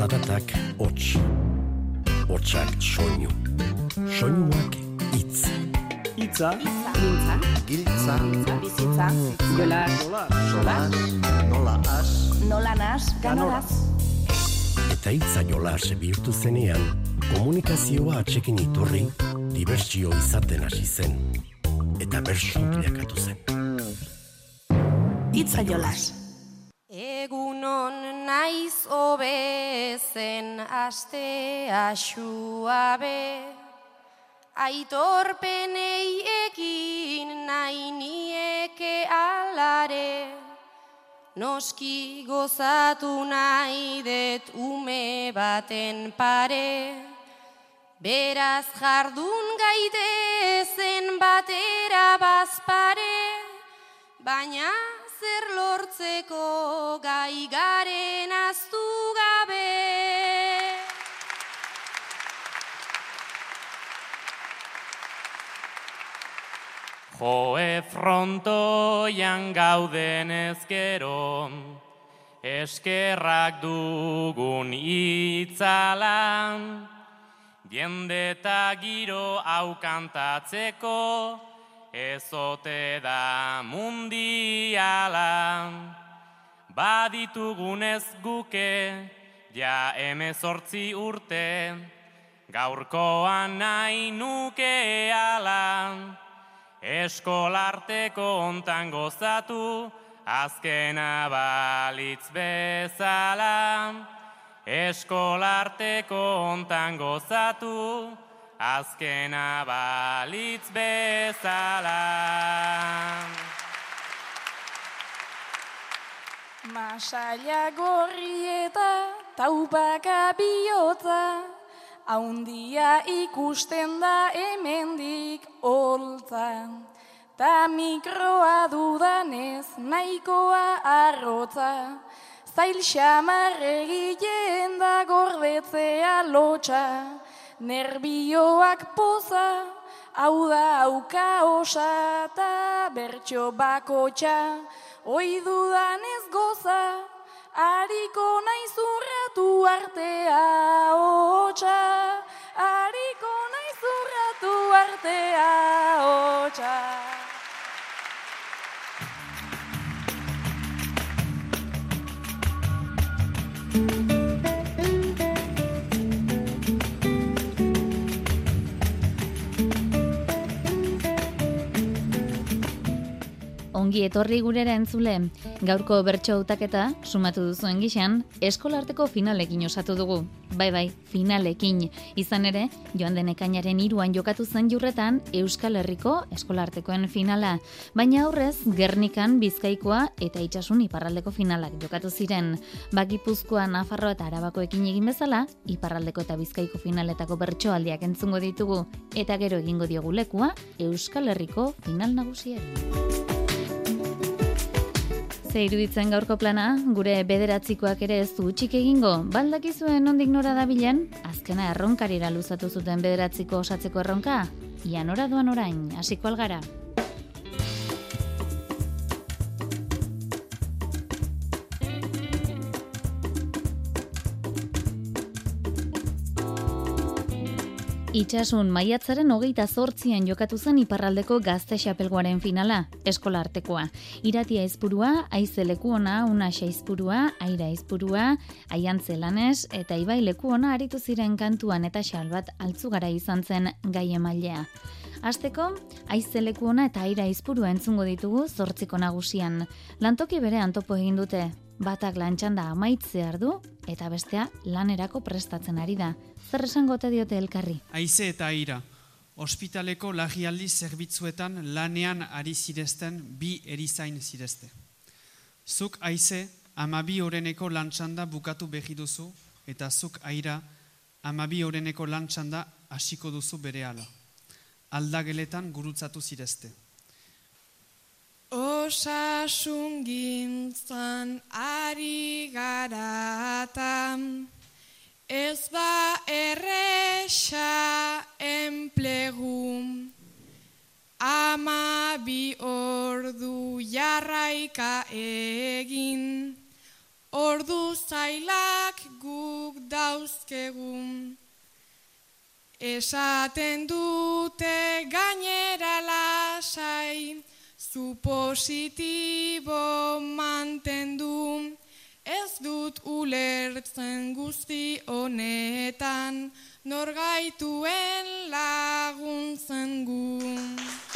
zaratak hots. Hotsak soinu. Soinuak hitz. Itza, Mintza, Giltza, bizitza, jola, solas, nola as, nola nas, ganoraz. Eta hitza jolas bihurtu zenean, komunikazioa atxekin iturri, dibertsio izaten hasi zen. Eta bersu bilakatu zen. Itza jolas. Egunon naiz obezen aste asuabe Aitorpenei ekin nahi nieke alare. Noski gozatu nahi det ume baten pare Beraz jardun gaitezen batera bazpare Baina zer lortzeko gai garen aztu gabe. Joe frontoian gauden ezkero, eskerrak dugun itzalan, jende eta giro hau kantatzeko, ezote da mundiala. Baditugunez guke, ja emezortzi urte, gaurkoan nahi nuke ala. Eskolarteko ontan gozatu, azkena balitz bezala. Eskolarteko ontan gozatu, azkena balitz bezala. Masaila gorri eta taupaka bihotza, haundia ikusten da hemendik holtza. Ta mikroa dudanez nahikoa arrotza, zail xamar egiten da gordetzea lotxa, nerbioak poza, hau da auka osa eta bertxo bakotxa, Oi dudan ez goza, hariko naiz urratu artea hotxa, hariko naiz urratu artea hotxa. Ongi etorri gurera entzule, gaurko bertso hautaketa, sumatu duzuen gixan, eskolarteko finalekin osatu dugu. Bai bai, finalekin. Izan ere, joan den ekainaren iruan jokatu zen jurretan Euskal Herriko eskolartekoen finala. Baina aurrez, Gernikan, Bizkaikoa eta Itxasun iparraldeko finalak jokatu ziren. Bakipuzkoa, Nafarro eta Arabakoekin egin bezala, iparraldeko eta Bizkaiko finaletako bertsoaldiak entzungo ditugu. Eta gero egingo diogu lekua, Euskal Herriko final nagusiari. Ze iruditzen gaurko plana, gure bederatzikoak ere ez du utxik egingo, baldakizuen ondik nora dabilen, azkena erronkarira luzatu zuten bederatziko osatzeko erronka, ia nora duan orain, hasiko algara. Itxasun maiatzaren hogeita zortzian jokatu zen iparraldeko gazte xapelgoaren finala, eskola artekoa. Iratia izpurua, aize lekuona, una izpurua, aira izpurua, aiantze lanez, eta ibai lekuona aritu ziren kantuan eta xalbat altzugara izan zen gai emailea. Azteko, aize lekuona eta aira izpurua entzungo ditugu zortziko nagusian. Lantoki bere antopo egin dute, batak lantxanda amaitzear du, eta bestea lanerako prestatzen ari da. Zer esango ote diote elkarri? Aize eta aira, ospitaleko lagialdi zerbitzuetan lanean ari zirezten bi erizain zirezte. Zuk aize, amabi oreneko lantxanda bukatu behi duzu, eta zuk aira, amabi oreneko lantxanda hasiko duzu bere ala. Aldageletan gurutzatu zirezte. Osasun gintzan ari garatan, ez ba erresa enplegu, ama bi ordu jarraika egin, ordu zailak guk dauzkegun. Esaten dute gainera lasai, zu positibo mantendu, ez dut ulertzen guzti honetan, nor gaituen laguntzen gu.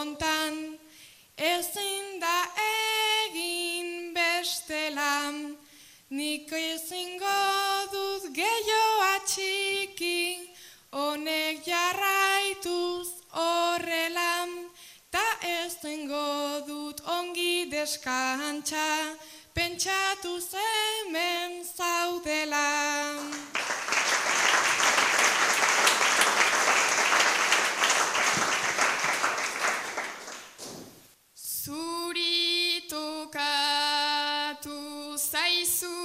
Ontan, ezin da egin bestela, nik ezingo dut gehiago atxiki, honek jarraituz horrela, ta ezingo dut ongi deskantxa, pentsatu hemen zaudela. Zuri tokatu zaizu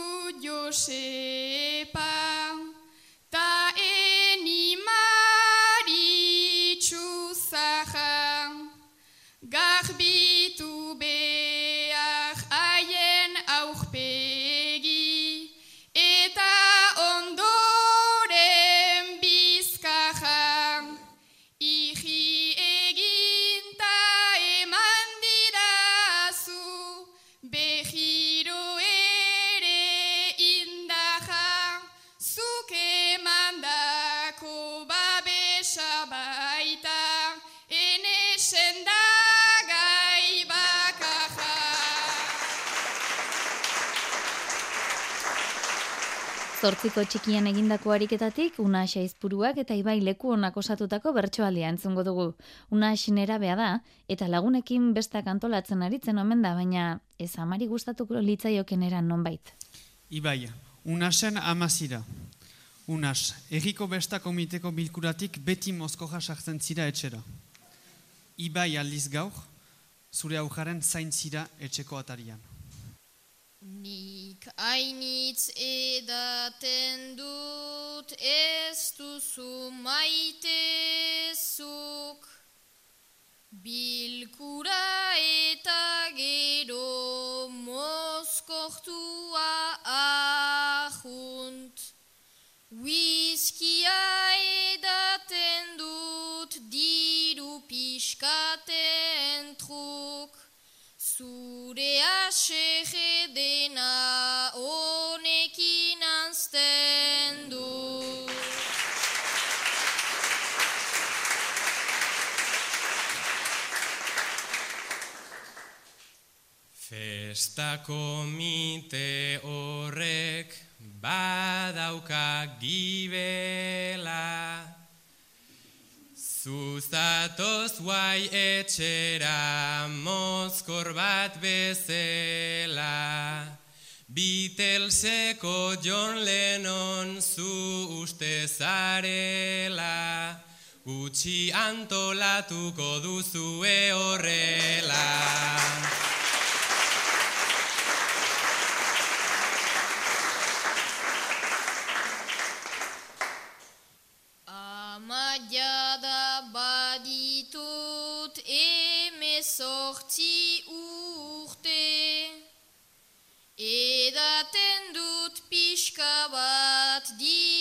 Josepa, Zortziko txikian egindako ariketatik, Unax aizpuruak eta Ibai leku onak osatutako bertsoaldia entzungo dugu. Unax nerabea da, eta lagunekin bestak antolatzen aritzen omen da, baina ez amari gustatuko litzaioken eran nonbait. Ibai, unasen amazira. Unas, erriko besta komiteko bilkuratik beti mozkoja sartzen zira etxera. Ibai aldiz gaur, zure aujaren zain zira etxeko atarian. Nik hainitz edaten dut ez duzu maitezuk Bilkura eta gero mozkortua ahunt. Whiskia Asege dena honekin anzten du. Festa komite horrek badauka gibela Zuzatoz guai etxera mozkor bat bezela Beatleseko John Lennon zu uste zarela. Gutxi antolatuko duzue horrela sortzi urte. Edaten dut pixka bat dira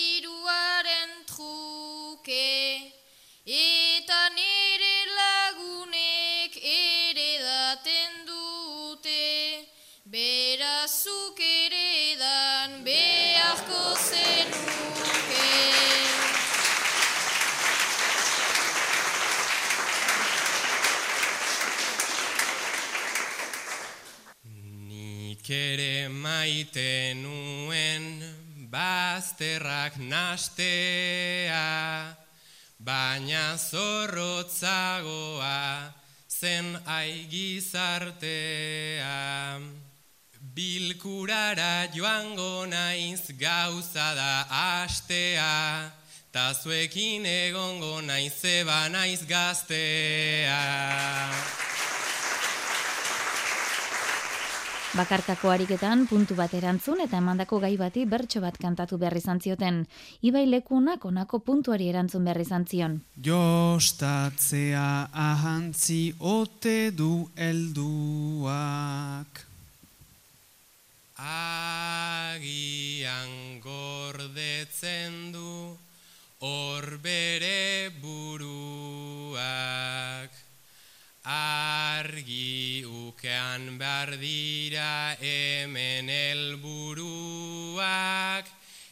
maite nuen bazterrak nastea, baina zorrotzagoa zen aigizartea. Bilkurara joango naiz gauza da astea, ta zuekin egongo naiz zeba naiz gaztea. Bakarkako ariketan puntu bat erantzun eta emandako gai bati bertso bat kantatu behar izan zioten. Ibai lekunak onako puntuari erantzun behar izan zion. Jostatzea ahantzi ote du helduak. Agian gordetzen du hor bere buruak. Argi ukean behar dira hemen helburuak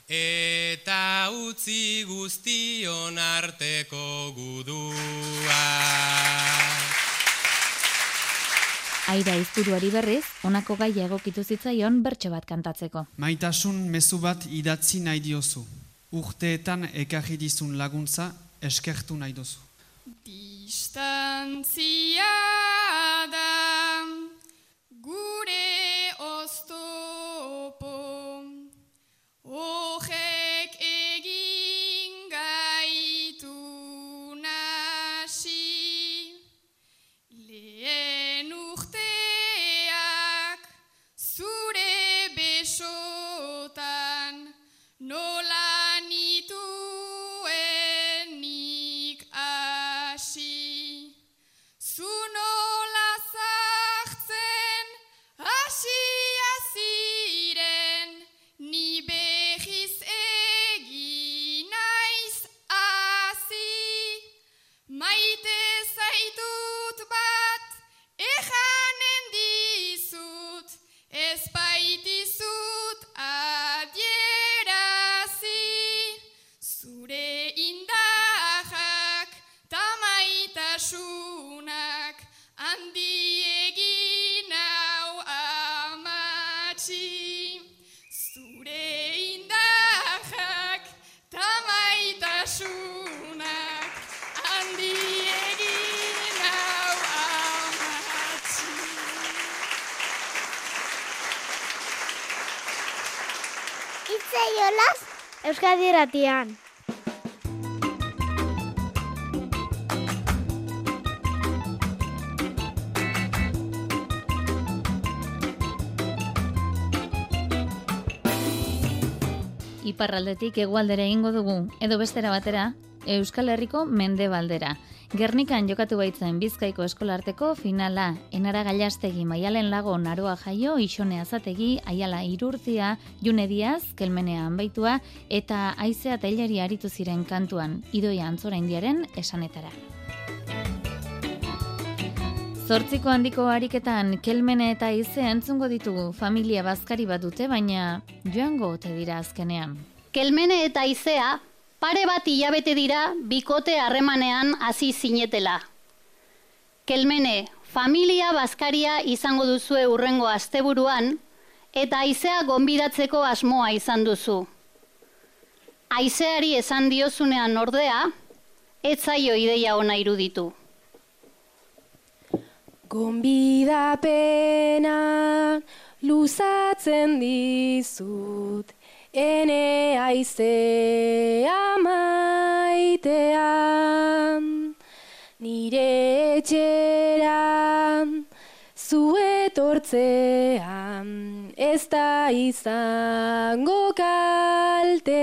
eta utzi guztion arteko guduak. Aira izturuari berriz, honako gaia egokitu zitzaion bertso bat kantatzeko. Maitasun mezu bat idatzi nahi diozu. Urteetan ekarri dizun laguntza eskertu nahi duzu. Distantzia da Euskadi ratian. Iparraldetik hegoaldera egingo dugu, edo bestera batera, Euskal Herriko mendebaldera. Gernikan jokatu baitzen Bizkaiko eskolarteko finala, enara gailastegi maialen lago naroa jaio, isone azategi, aiala irurtzia, june diaz, kelmenea anbaitua, eta aizea taileri aritu ziren kantuan, idoia antzora indiaren esanetara. Zortziko handiko ariketan kelmene eta ize entzungo ditugu familia bazkari bat dute, baina joango ote dira azkenean. Kelmene eta izea, pare bat hilabete dira bikote harremanean hasi zinetela. Kelmene, familia bazkaria izango duzue urrengo asteburuan, eta aizea gonbidatzeko asmoa izan duzu. Aizeari esan diozunean ordea, ez zaio ideia ona iruditu. Gonbidapena luzatzen dizut, ene aizea maitean, nire etxeran, zuetortzean, ez da izango kaltean,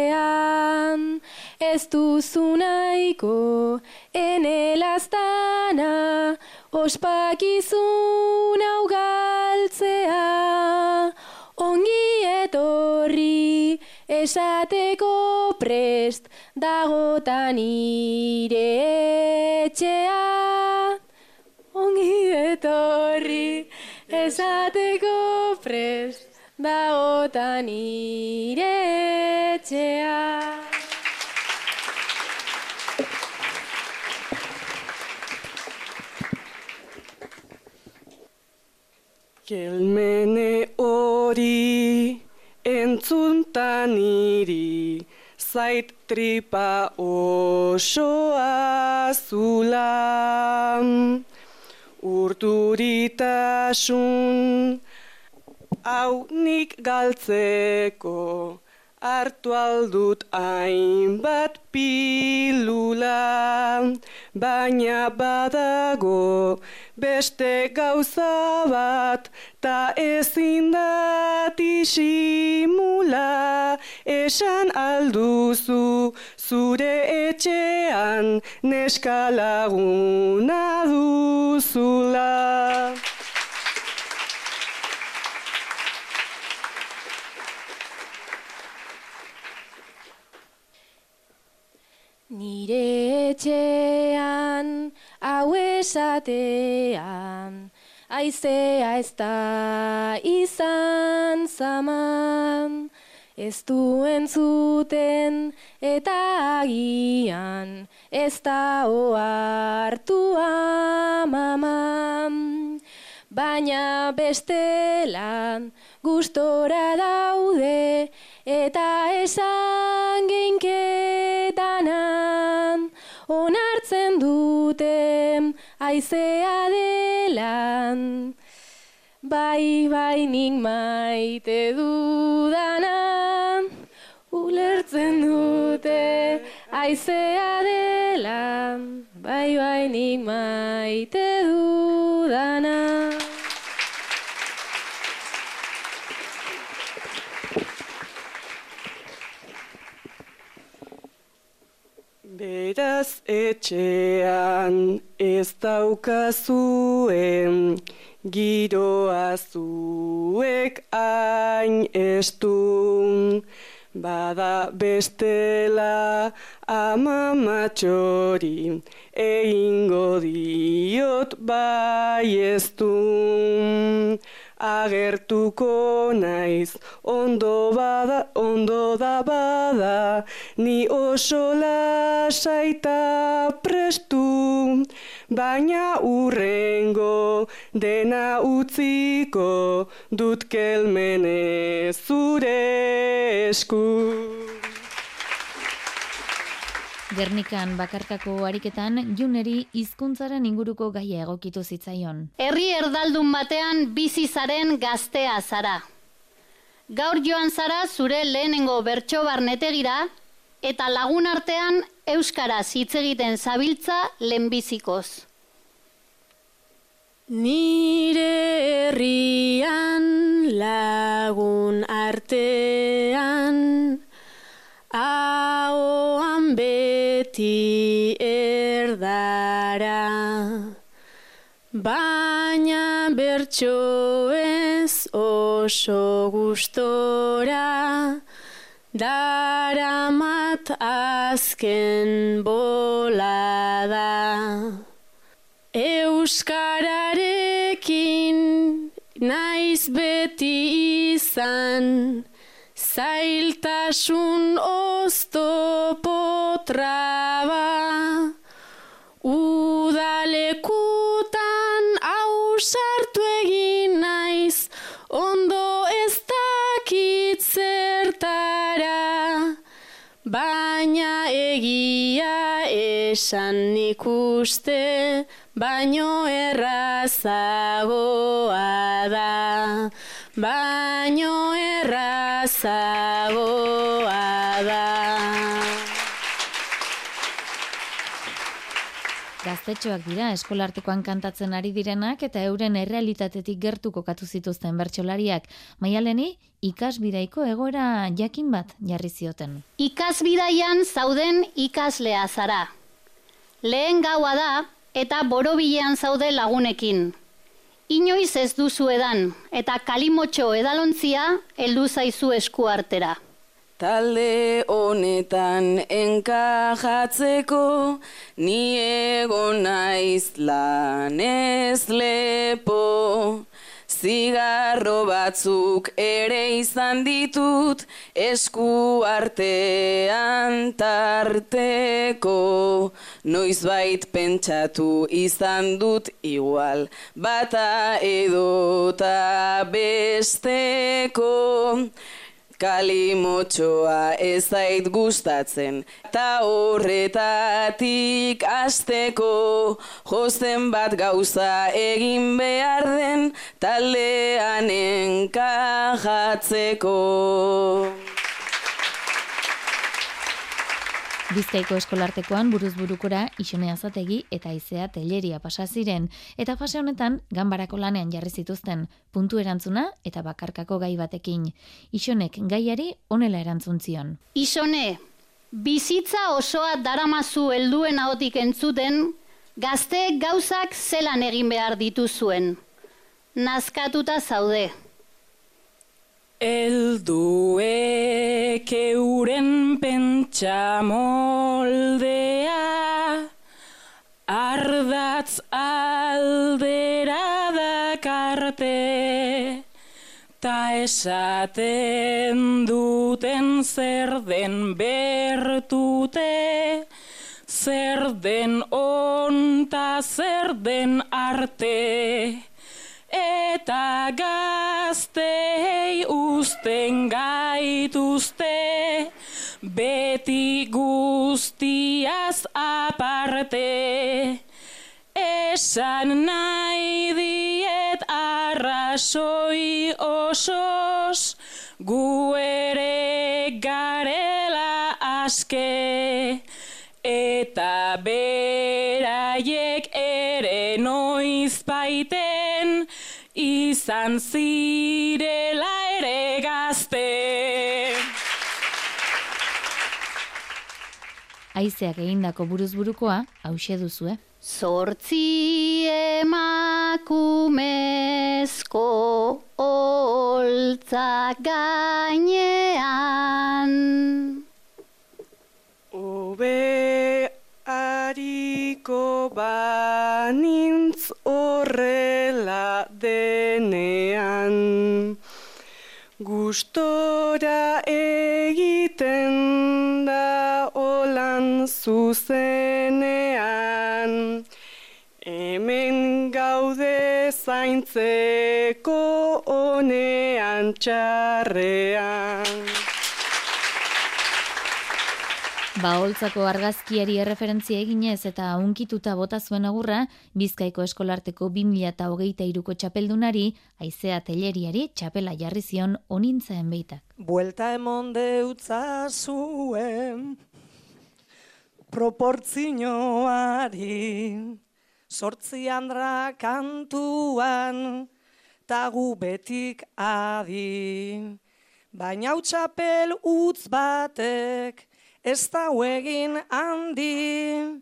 ez duzu nahiko, ene lastana, ospakizun hau galtzea, ongi esateko prest dagotan nire etxea. Ongi etorri esateko prest dagotan nire etxea. Kelmene hori entzuntan niri, zait tripa osoa zula. Urturitasun hau nik galtzeko, hartu aldut hainbat pilula, baina badago beste gauza bat, ta ezin dat isimula, esan alduzu zure etxean neskalaguna duzula. Nire etxean, hau esatean, aizea ez da izan zaman, ez duen zuten eta agian, ez da oartu amaman. Baina bestelan gustora daude eta esan geinketanan dute aizea delan. Bai, bai, nik maite dudanan, ulertzen dute aizea delan. Bai, bai, nik maite dudanan. Beraz etxean ez daukazuen, giroa zuek hain estun. Bada bestela ama matxori, egingo diot bai ez agertuko naiz ondo bada ondo da bada. Ni oso lasaita prestu baina urrengo dena utziko dut kelmene zure esku Gernikan bakarkako ariketan juneri hizkuntzaren inguruko gaia egokitu zitzaion. Herri erdaldun batean bizi zaren gaztea zara. Gaur joan zara zure lehenengo bertso barnetegira eta lagun artean euskaraz hitz egiten zabiltza lehenbizikoz. Nire herrian lagun artean beti erdara baina bertso ez oso gustora daramat azken bolada. Euskararekin naiz beti izan zailtasun oztopo traba udalekutan ausartu egin naiz ondo ez dakit zertara. Baina egia esan ikuste baino errazagoa da baino errazagoa da. Gaztetxoak dira eskolartekoan kantatzen ari direnak eta euren errealitatetik gertu kokatu zituzten bertsolariak. Maialeni, ikasbidaiko egoera jakin bat jarri zioten. Ikasbidaian zauden ikaslea zara. Lehen gaua da eta borobilean zaude lagunekin. Inoiz ez duzu edan eta kalimotxo edalontzia heldu zaizu esku artera. Talde honetan enkajatzeko ni egon naiz lanez lepo. Zigarro batzuk ere izan ditut esku artean tarteko. Noizbait pentsatu izan dut igual bata edota besteko Kalimotxoa ez zait gustatzen, ta horretatik asteko josten bat gauza egin behar den taldean enkajatzeko. Bizkaiko eskolartekoan buruz burukora isonea zategi eta izea teleria pasa ziren eta fase honetan ganbarako lanean jarri zituzten puntu erantzuna eta bakarkako gai batekin. Isonek gaiari honela erantzun zion. Isone, bizitza osoa daramazu helduen ahotik entzuten gazteek gauzak zelan egin behar dituzuen. Nazkatuta zaude. Elduek euren pentsa moldea Ardatz aldera dakarte Ta esaten duten zer den bertute Zer den onta zer den arte eta gaztei usten gaituzte, beti guztiaz aparte. Esan nahi diet arrasoi osos, gu ere garela aske, eta beraiek ere noiz baiten, izan zirela ere gazte. Aizeak egindako buruz burukoa, hause duzue. Zortzi emakumezko holtza gainean. Obe ariko banintz horrela denean. Gustora egiten da olan zuzenean. Hemen gaude zaintzeko onean txarrean. Baholtzako argazkiari erreferentzia eginez eta unkituta bota zuen agurra, Bizkaiko eskolarteko 2008ko txapeldunari, aizea teleriari txapela jarri zion onintzaen beitak. Buelta emon deutza zuen proportzioari, sortzi handra kantuan, tagu betik adi. Baina hau txapel utz batek, ez da egin handi,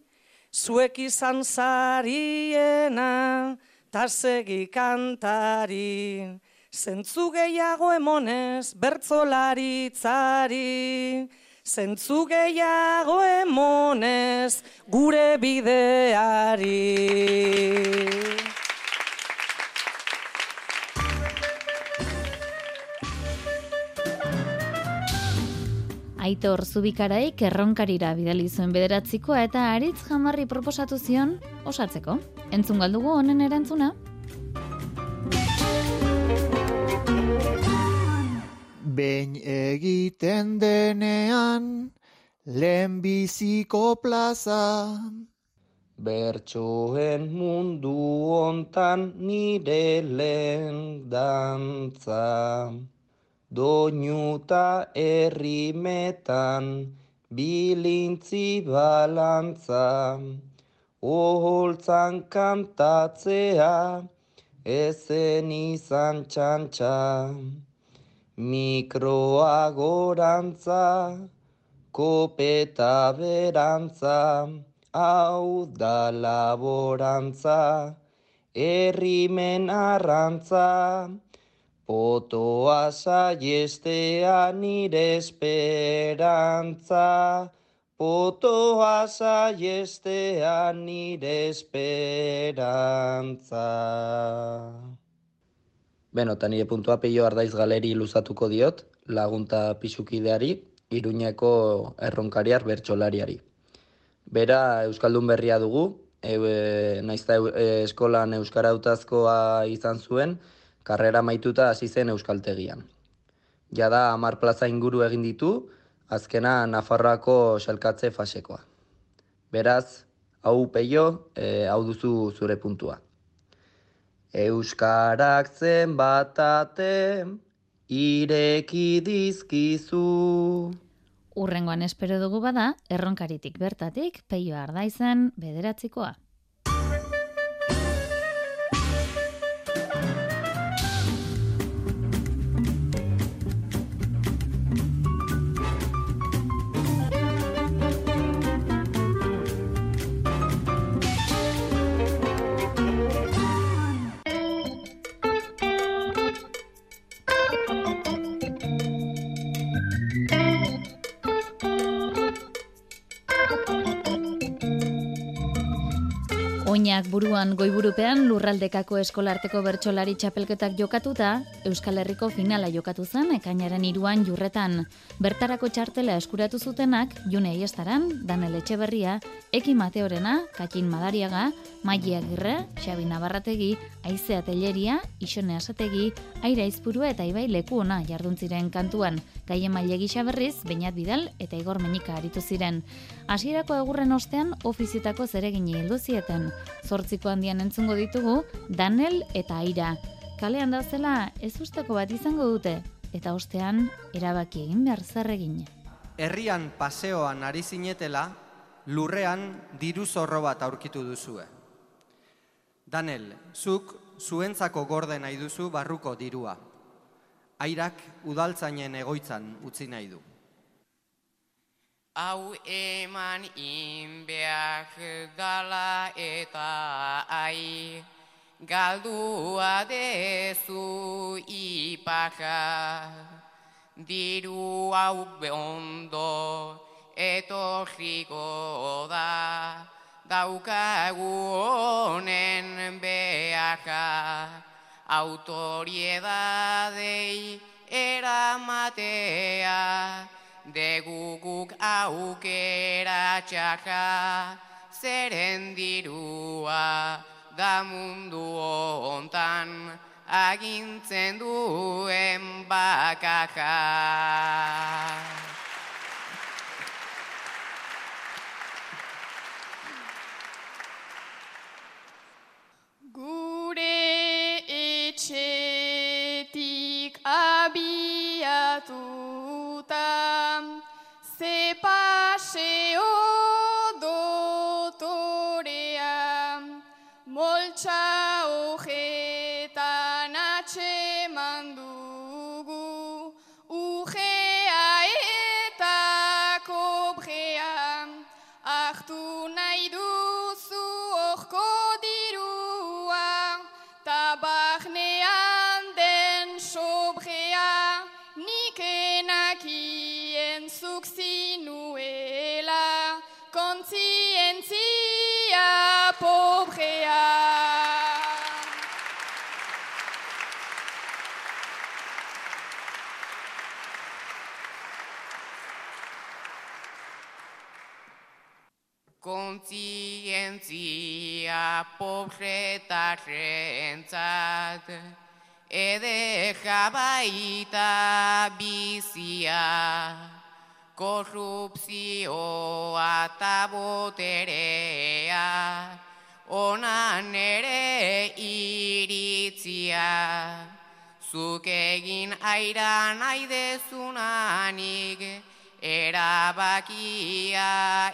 zuek izan zariena, ta segi kantari, zentzu gehiago emonez bertzolaritzari, zentzu gehiago emonez gure bideari. Aitor Zubikaraik erronkarira bidali zuen bederatzikoa eta aritz jamarri proposatu zion osatzeko. Entzun galdugu honen erantzuna? Behin egiten denean, lehenbiziko plaza. Bertsoen mundu hontan nire lehen dantza. Doinuta errimetan bilintzi balantza. Oholtzan kantatzea ezen izan txantxa. Mikroa gorantza, kopeta berantza, hau da laborantza, errimen arrantza, Potoa saiestea nire esperantza, Potoa saiestea nire esperantza. Beno, eta nire puntua peio ardaiz galeri luzatuko diot, lagunta pixukideari, iruñeko erronkariar bertsolariari. Bera, Euskaldun berria dugu, e, naizta e, eskolan Euskara utazkoa izan zuen, karrera maituta hasi zen Euskaltegian. Jada amar plaza inguru egin ditu, azkena Nafarroako xalkatze fasekoa. Beraz, hau peio, e, hau duzu zure puntua. Euskarak zen batate, ireki dizkizu. Urrengoan espero dugu bada, erronkaritik bertatik, peio ardaizen bederatzikoa. Oinak buruan goiburupean lurraldekako eskolarteko bertsolari txapelketak jokatuta, Euskal Herriko finala jokatu zen ekainaren iruan jurretan. Bertarako txartela eskuratu zutenak, June Aiestaran, Danel Etxeberria, Eki Mateorena, Katin Madariaga, Maigi Agirre, Xabi Navarrategi, Aizea Telleria, Ixone Asategi, Aira Izpurua eta Ibai Leku ona jarduntziren kantuan, Gaien Mailegi Xaberriz, Beñat Bidal eta Igor Menika aritu ziren. Hasierako egurren ostean ofizietako zeregini heldu zieten. Zortziko handian entzungo ditugu, Danel eta Aira. Kalean da zela ez usteko bat izango dute, eta ostean erabaki egin behar zer egin. Herrian paseoan ari zinetela, lurrean diru zorro bat aurkitu duzue. Danel, zuk zuentzako gorde nahi duzu barruko dirua. Airak udaltzainen egoitzan utzi nahi du. Hau eman inbeak dala eta ai, galdua dezu ipaka, diru hau beondo etorriko da, daukagu honen beaka, autoriedadei eramatea, deguguk aukera txaka, zeren dirua da mundu hontan, agintzen duen bakaka. Gure etxetik abiatuta, See you. Kontzientzia pobretarrentzat, ede jabaita bizia, korrupzioa eta boterea, onan ere iritzia, zuk egin aira nahi dezunanik, erabakia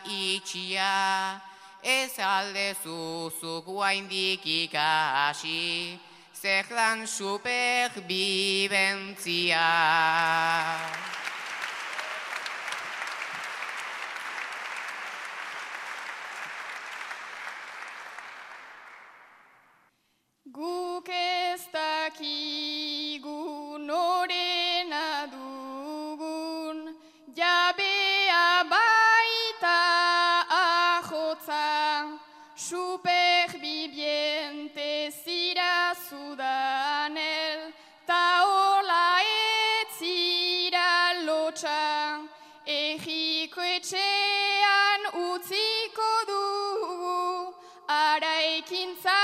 itxia, ez alde zuzuk guaindik ikasi, zerdan superbibentzia. etxean utziko dugu araikintza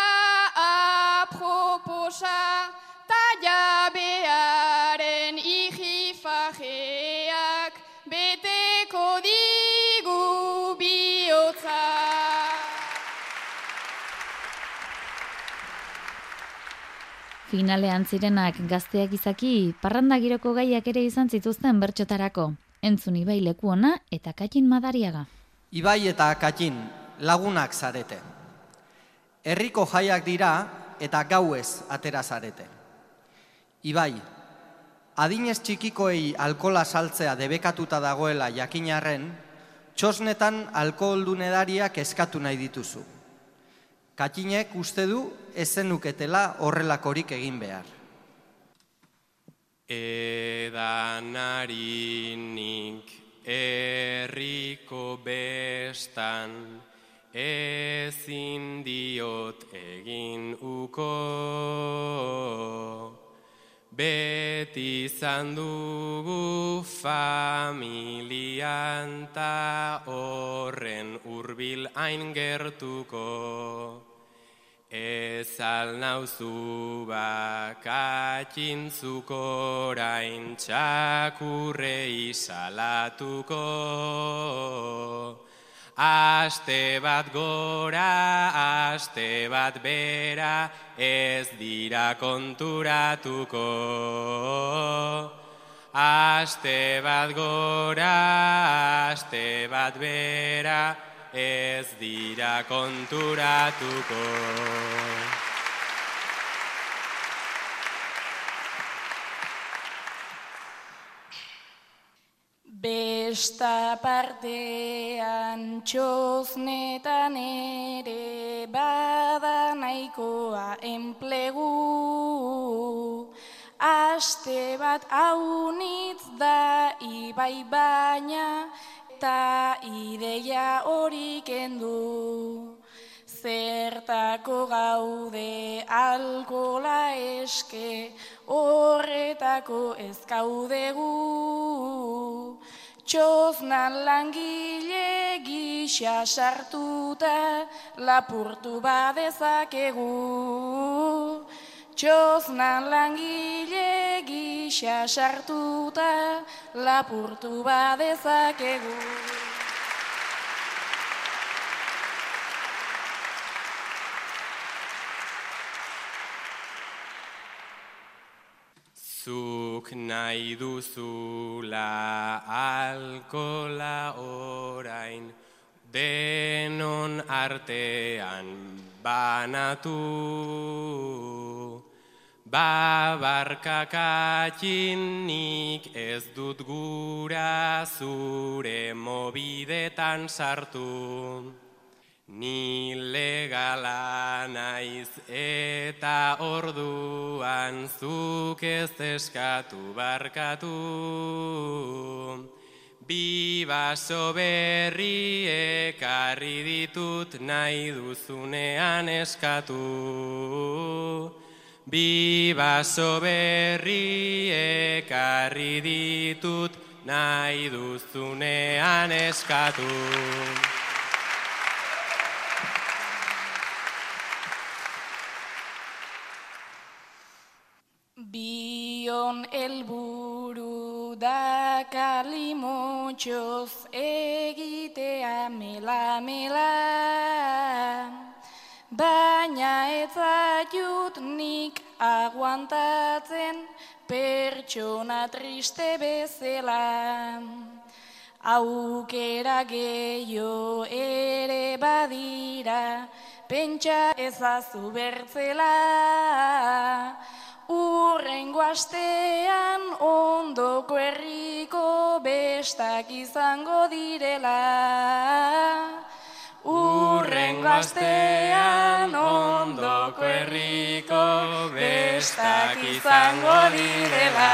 aproposa ta jabearen ijifajeak beteko digu bihotza. Finalean zirenak gazteak izaki, parranda giroko gaiak ere izan zituzten bertxotarako. Entzun ibai leku ona eta katin madariaga. Ibai eta katin lagunak zarete. Herriko jaiak dira eta gauez atera zarete. Ibai, adinez txikikoei alkola saltzea debekatuta dagoela jakinarren, txosnetan alkoholdunedariak eskatu nahi dituzu. Katinek uste du ezenuketela horrelakorik egin behar. Edanarinik erriko bestan ezin diot egin uko. Beti izan dugu familian ta horren urbil hain gertuko. Ez alnauzu bakatxintzuk orain txakurrei salatuko. Aste bat gora, aste bat bera, ez dira konturatuko. Aste bat gora, aste bat bera, ez dira konturatuko. Besta partean txoznetan ere bada nahikoa enplegu. Aste bat haunitz da ibai baina eta ideia hori kendu. Zertako gaude alkola eske horretako ez gaudegu. Txoznan langile gisa sartuta lapurtu badezakegu. Txoznan langile gisa sartuta lapurtu badezakegu. Zuk nahi duzula alkola orain denon artean banatu. Babarkakatxinik ez dut gura zure mobidetan sartu. Ni legala naiz eta orduan zuk ez eskatu barkatu. Bi baso berri ekarri ditut nahi duzunean eskatu. Bi baso berri ekarri ditut nahi duzunean eskatu. Bion elburu da kalimotxoz egitea mela mela. Baina ez aiut nik aguantatzen pertsona triste bezela. Aukera gehiago ere badira, pentsa ezazu bertzela. Urrengo astean ondoko herriko bestak izango direla. Urrengo astean ondoko herriko bestak izango direla.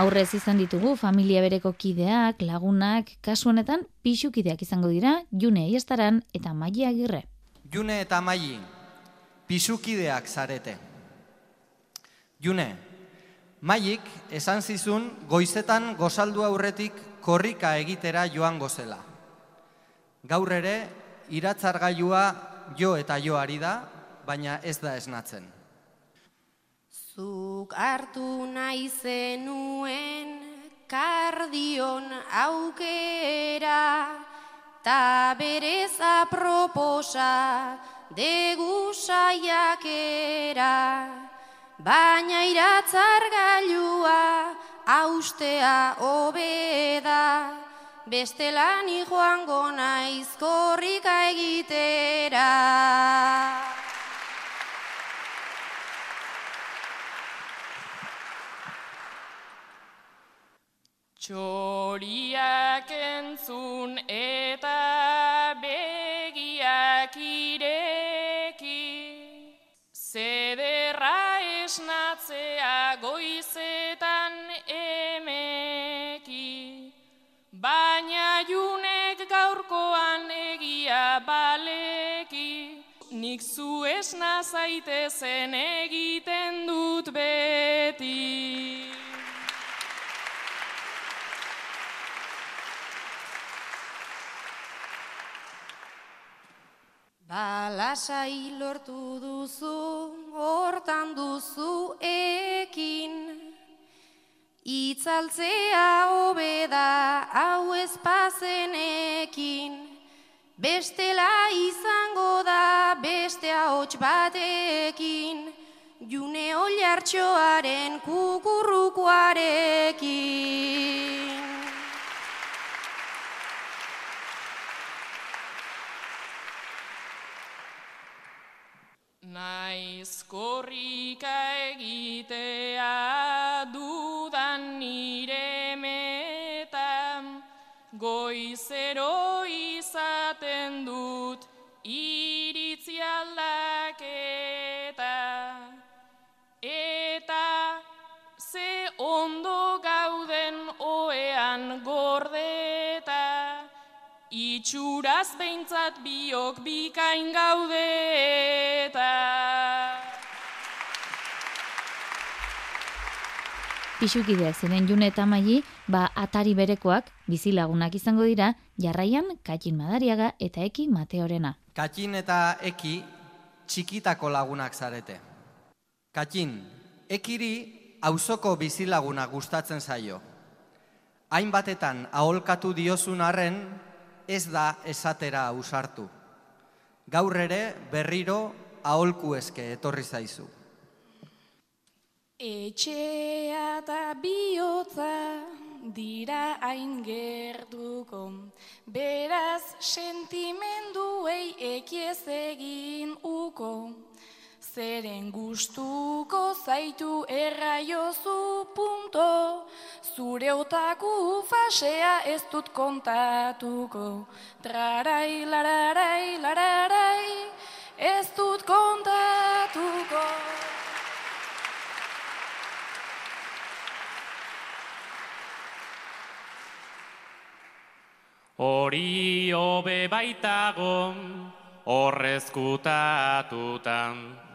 Aurrez izan ditugu familia bereko kideak, lagunak, kasu honetan pixukideak izango dira, June Aiestaran eta Maia Agirre. June eta Maili, pisukideak zarete. June, Mailik esan zizun goizetan gozaldu aurretik korrika egitera joan gozela. Gaur ere, iratzargailua jo eta jo ari da, baina ez da esnatzen. Zuk hartu nahi zenuen kardion aukera, ta berez aproposa degu saiakera, baina iratzar gailua austea obeda, bestelan joango naiz korrika egitera. Txoriak entzun nik zu esna zaitezen egiten dut beti. Balasai lortu duzu, hortan duzu ekin, Itzaltzea hobeda hau ezpazenekin, Bestela izango da beste ahots batekin, June oliartxoaren kukurrukoarekin. Naiz korrika egitea dudan nire metan, goizero itxuraz behintzat biok bikain gaudeta. Pixukideak ziren june eta maili, ba atari berekoak bizilagunak izango dira, jarraian Katin Madariaga eta Eki Mateorena. Katin eta Eki txikitako lagunak zarete. Katin, Ekiri auzoko bizilaguna gustatzen zaio. Hainbatetan aholkatu diozun arren, ez da esatera ausartu. Gaur ere berriro aholku eske etorri zaizu. Etxea eta bihotza dira hain gertuko, beraz sentimenduei ekiez egin uko. Zeren gustuko zaitu erraiozu punto, zure otaku fasea ez dut kontatuko. Trarai, lararai, lararai, ez dut kontatuko. Hori hobe baitago horrezkutatutan.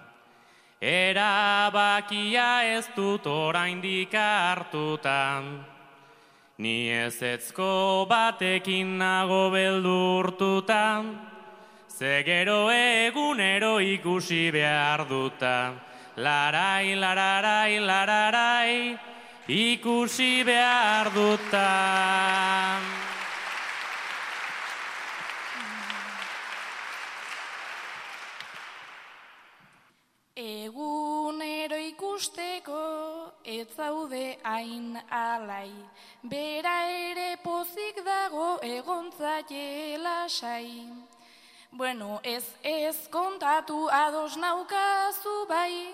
Erabakia ez dut oraindik hartutan. Ni ezetzko batekin nago beldurtutan. Zegero egunero ikusi behar dutan. Larai, lararai, lararai, ikusi behar dutan. Ikusteko ez zaude hain alai, bera ere pozik dago egontzaile lasai. Bueno, ez ez kontatu ados naukazu bai,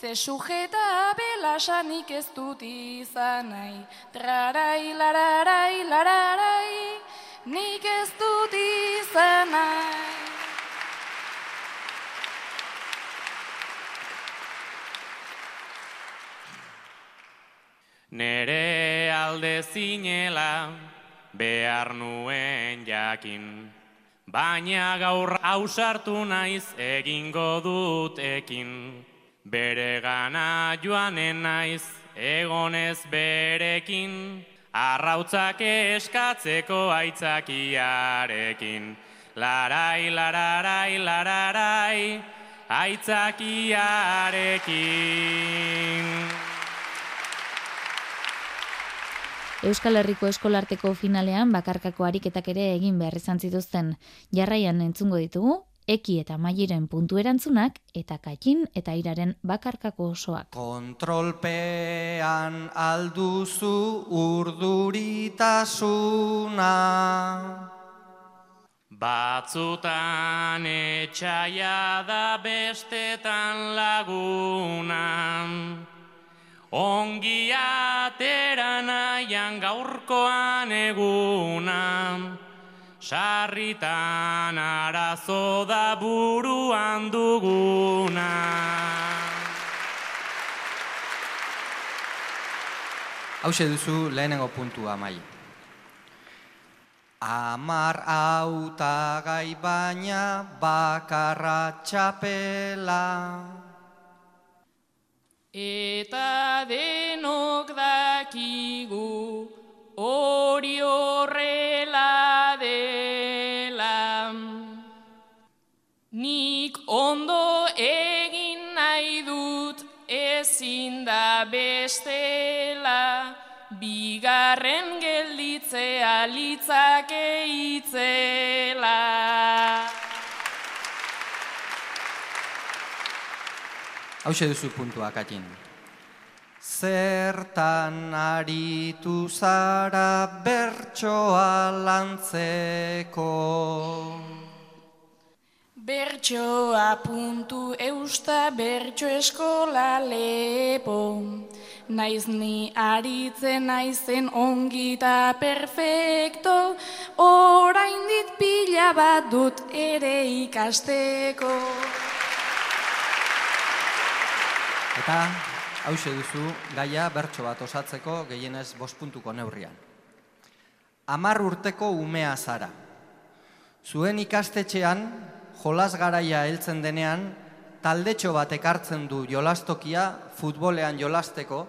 ze sujeta belasanik ez dut izan nahi. Trarai, lararai, lararai, nik ez dut izan nahi. Nere alde zinela behar nuen jakin. Baina gaur ausartu naiz egingo dut ekin. Bere gana joanen naiz egonez berekin. Arrautzak eskatzeko aitzakiarekin. Larai, lararai, lararai, aitzakiarekin. Euskal Herriko eskolarteko finalean bakarkako ariketak ere egin behar izan zituzten. Jarraian entzungo ditugu, eki eta mairen puntu erantzunak eta katin eta iraren bakarkako osoak. Kontrolpean alduzu urduritasuna. Batzutan etxaia da bestetan lagunan. Ongi atera nahian gaurkoan egunan. Sarritan arazo da buruan duguna. Hau duzu lehenengo puntua mai. Amar autagai baina bakarra txapela. Eta denok dakigu hori horrela dela. Nik ondo egin nahi dut ezin da bestela, bigarren gelditzea litzake itzela. Hau duzu puntua, Katin. Zertan aritu zara bertsoa lantzeko. Bertsoa puntu eusta bertso eskola lepo. Naiz ni aritzen naizen ongita perfecto, orain dit pila bat dut ere ikasteko. Eta hause duzu gaia bertso bat osatzeko gehienez bost puntuko neurrian. Amar urteko umea zara. Zuen ikastetxean, jolas garaia heltzen denean, taldetxo bat ekartzen du jolastokia futbolean jolasteko,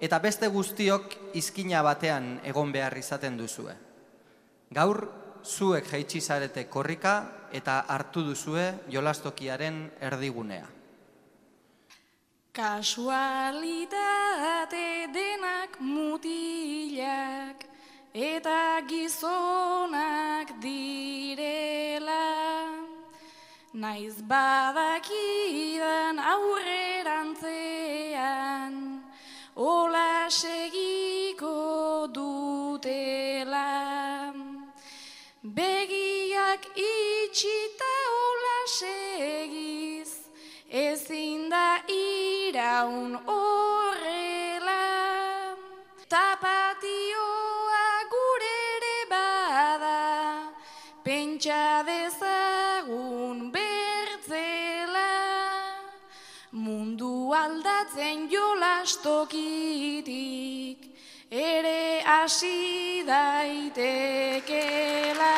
eta beste guztiok izkina batean egon behar izaten duzue. Gaur, zuek jaitsizarete korrika eta hartu duzue jolastokiaren erdigunea. Kasualitate denak mutilak eta gizonak direla. Naiz badakidan aurrerantzean, ola segiko dutela. Begiak itxita ola segiz, iraun horrela. Tapatioa gure ere bada, pentsa dezagun bertzela. Mundu aldatzen jolastokitik, ere hasi daitekela.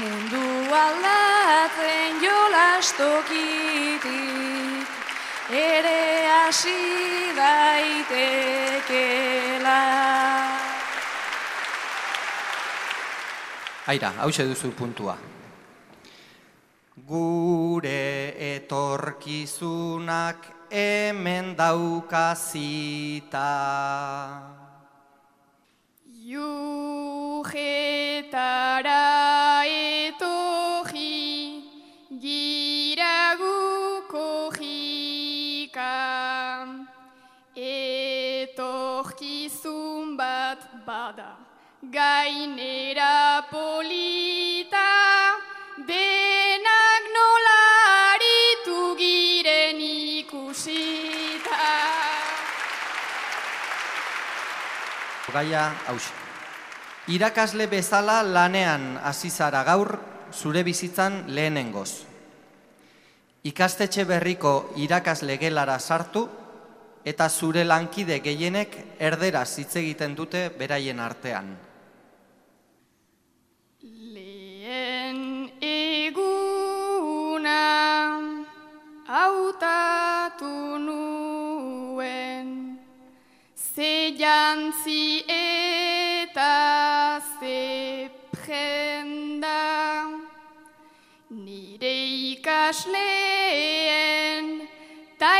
Mundu aldatzen jolastokitik, ere hasi daitekela. Aira, hause duzu puntua. Gure etorkizunak hemen daukazita. Jugetara gainera polita denak nola aritu giren ikusita. Gaia hause. Irakasle bezala lanean hasi zara gaur zure bizitzan lehenengoz. Ikastetxe berriko irakasle gelara sartu eta zure lankide gehienek erderaz hitz egiten dute beraien artean. Hautatu nuen. Ze jantzi eta ze prenda. Nire ikasleen ta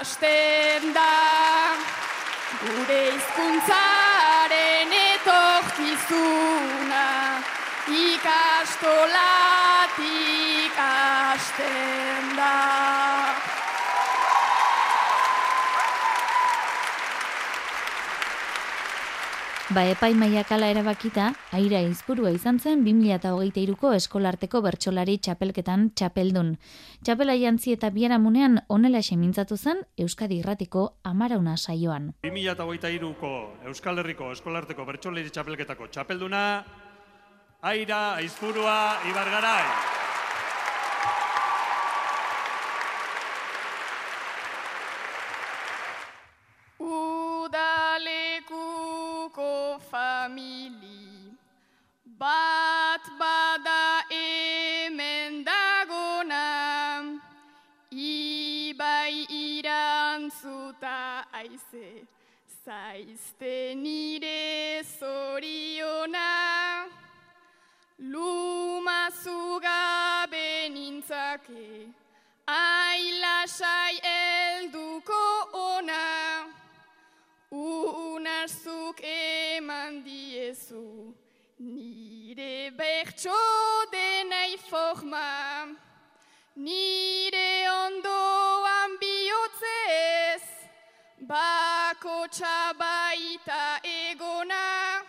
hasten da. Gure hizkuntzaren etorkizuna, ikastolatik hasten da. Ba, epai maiakala erabakita, aira izpurua izan zen 2008ko eskolarteko bertsolari txapelketan txapeldun. Txapela jantzi eta biaramunean onela semintzatu zen Euskadi Irratiko amarauna saioan. 2008ko Euskal Herriko eskolarteko bertsolari txapelketako txapelduna, aira aizpurua ibargarai. Bat bada hemen dagona. Ibai irantzuta aize zaizte nire zoriona. Luma zugabe nintzake ailasai elduko bertso denai forma. Nire ondoan bihotzez bako txabaita egona.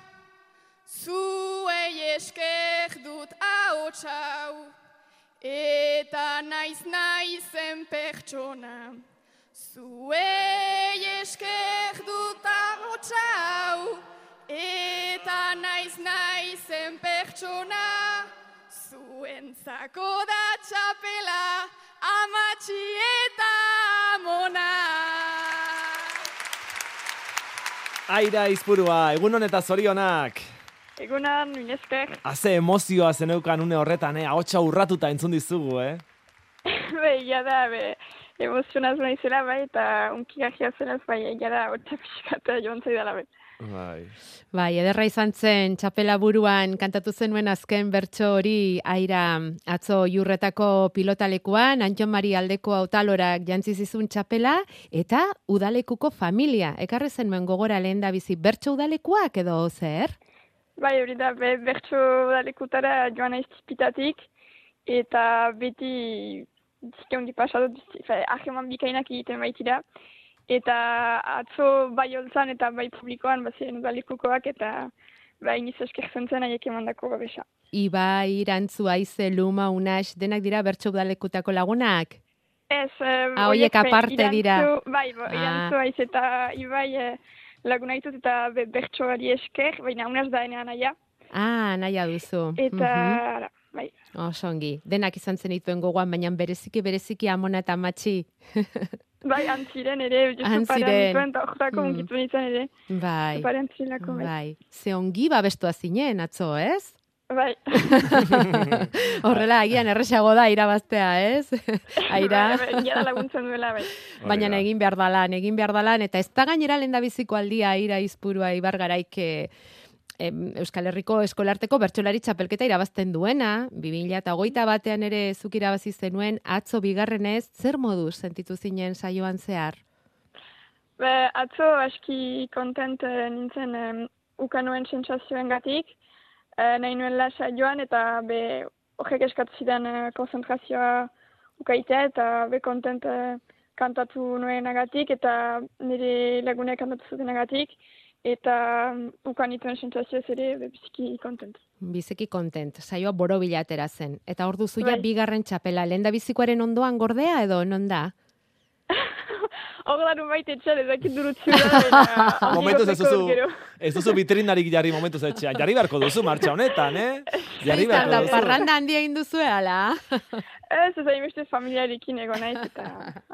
Zuei esker dut ahotsau eta naiz naizen pertsona. Zuei esker dut ahotsau eta naiz naizen pertsona. Zuentzako da txapela amatxi eta mona. Aira izpurua, egun honeta zorionak. Egunan, minesker. Haze emozioa zeneukan une horretan, eh? Ahotsa urratuta entzun dizugu, eh? be, ja da, be, emozionaz naizela, bai, eta unki gajia zenaz, bai, ja da, hotza pixkata joan zaidala, bai. Bai. Bai, ederra izan zen, txapela buruan kantatu zenuen azken bertso hori aira atzo jurretako pilotalekuan, Antxon Mari aldeko autalorak jantzi zizun txapela, eta udalekuko familia. Ekarre zenuen gogora lehen da bizi bertso udalekuak edo zer? Bai, hori da, be, bertso dalekutara joan naiz tipitatik, eta beti dizke hundi pasatu, aheman bikainak egiten baitira, eta atzo bai holtzan eta bai publikoan baziren udalekukoak, eta bai iniz eskertzen zen aiek emandako babesa. Ibai, Irantzu, Aize, Luma, Unax, denak dira bertso udalekutako lagunak? Ez, eh, Ah, horiek be, aparte dira. Bai, bo, Ah. irantzu aiz eta Ibai eh, laguna ditut eta be, bertsoari esker, baina unaz da enean aia. Ah, naia duzu. Eta, Mhm. ara, bai. Oso ongi. Denak izan zen dituen gogoan, baina bereziki bereziki amona eta matxi. Bai, antziren ere, Antziren. parean horretako Mm. unkitu nintzen ere. Bai. Pare antzilako, bai. Bai. Ze ongi babestua zinen, atzo, ez? Bai. Horrela, agian erresago da irabaztea, ez? Aira. Bai, bai, jada laguntzen duela, bai. Baina egin behar dalan, egin behar dalan, eta ez da gainera lehen biziko aldia ira izpurua ibargaraik Euskal Herriko eskolarteko bertsolari txapelketa irabazten duena, 2000 eta hogeita batean ere zuk irabazi zenuen, atzo bigarrenez, zer moduz sentitu zinen saioan zehar? Be, atzo aski kontent eh, nintzen em, ukanoen sentsazioen gatik, eh, nahi nuen lasa joan eta be horrek eskatu zidan eh, konzentrazioa ukaitea eta be kontent kantatu nuenagatik eta nire lagunek kantatu zutenagatik eta mm, ukan dituen sentsazioez ere biziki kontent. Biziki kontent, saioa borobila atera zen. Eta hor duzu ja Bai. bigarren txapela, lehen da bizikoaren ondoan gordea edo non da? Hor larun baita etxean ezakit durutzu da. Momentuz ez duzu, ez duzu vitrinarik jarri momentuz etxean. Jarri beharko duzu martxa honetan, eh? Jarri beharko duzu. parranda handia egin duzu, ala? Ez, ez hainbeste familiarekin egon naiz eta...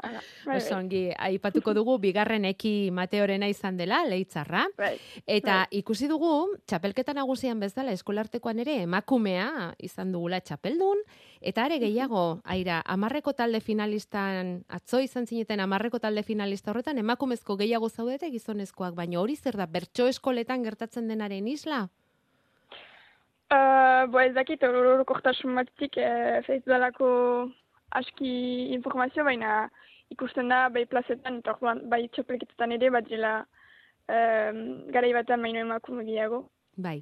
bai, Oso bai. aipatuko dugu bigarren eki Mateorena izan dela, leitzarra. Bai. Eta ikusi dugu, txapelketa nagusian bezala eskolartekoan ere emakumea izan dugula txapeldun, eta are gehiago, aira, amarreko talde finalistan, atzo izan zineten amarreko talde finalista horretan, emakumezko gehiago zaudete gizonezkoak, baina hori zer da, bertso eskoletan gertatzen denaren isla? Uh, bo ez dakit orokortasun batetik eh, feiz dalako aski informazio, baina ikusten da bai plazetan eta orduan bai txapelketetan ere bat dela um, garai batean baino emakume gehiago. Bai.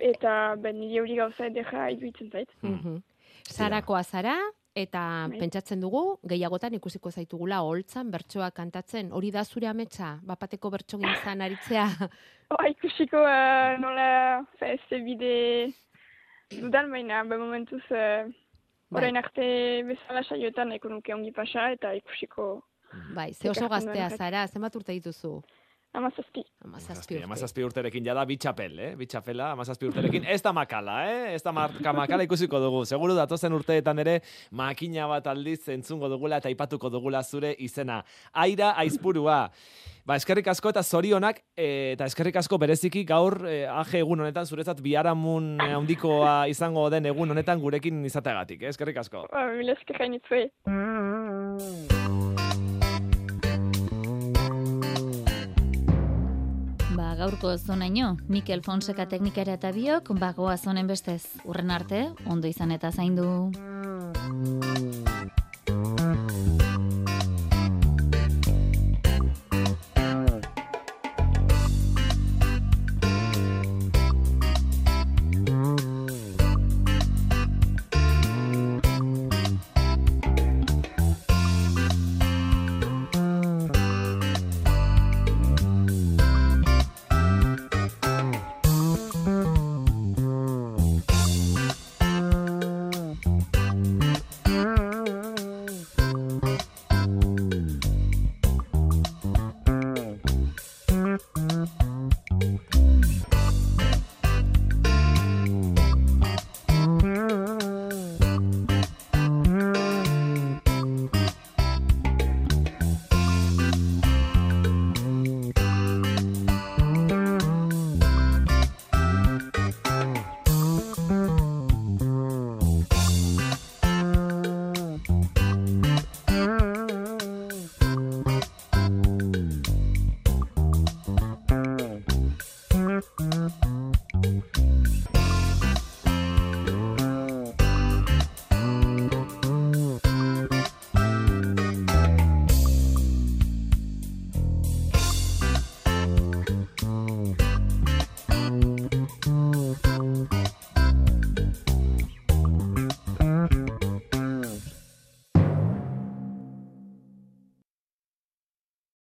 Eta ben nire hori gauza edera iduitzen zait. Mhm. Zarakoa zara, eta Bai. pentsatzen dugu, gehiagotan ikusiko zaitugula holtzan bertsoa kantatzen. Hori da zure ametsa, bapateko bertso gintzan aritzea. Ba, ikusiko uh, nola fe, ze bide dudan, baina be momentuz uh, orain arte bezala saioetan nahiko nuke ongi pasa eta ikusiko Bai, ze oso gaztea zara, zenbat urte dituzu? Amazazpi. Amazazpi. Amazazpi urterekin jada bi txapel, eh? Bi txapela, amazazpi urterekin. Ez da makala, eh? Ez da marka makala ikusiko dugu. Seguru datozen urteetan ere makina bat aldiz entzungo dugula eta aipatuko dugula zure izena. Aira aizpurua. Ba, eskerrik asko eta zorionak, eh, eta eskerrik asko bereziki gaur eh, aje egun honetan zuretzat biharamun handikoa izango den egun honetan gurekin izateagatik, eh? Eskerrik asko. Ba, mila esker gaurko zonaino, Mikel Fonseca teknikara eta biok, bagoa zonen bestez. Urren arte, ondo izan eta zaindu.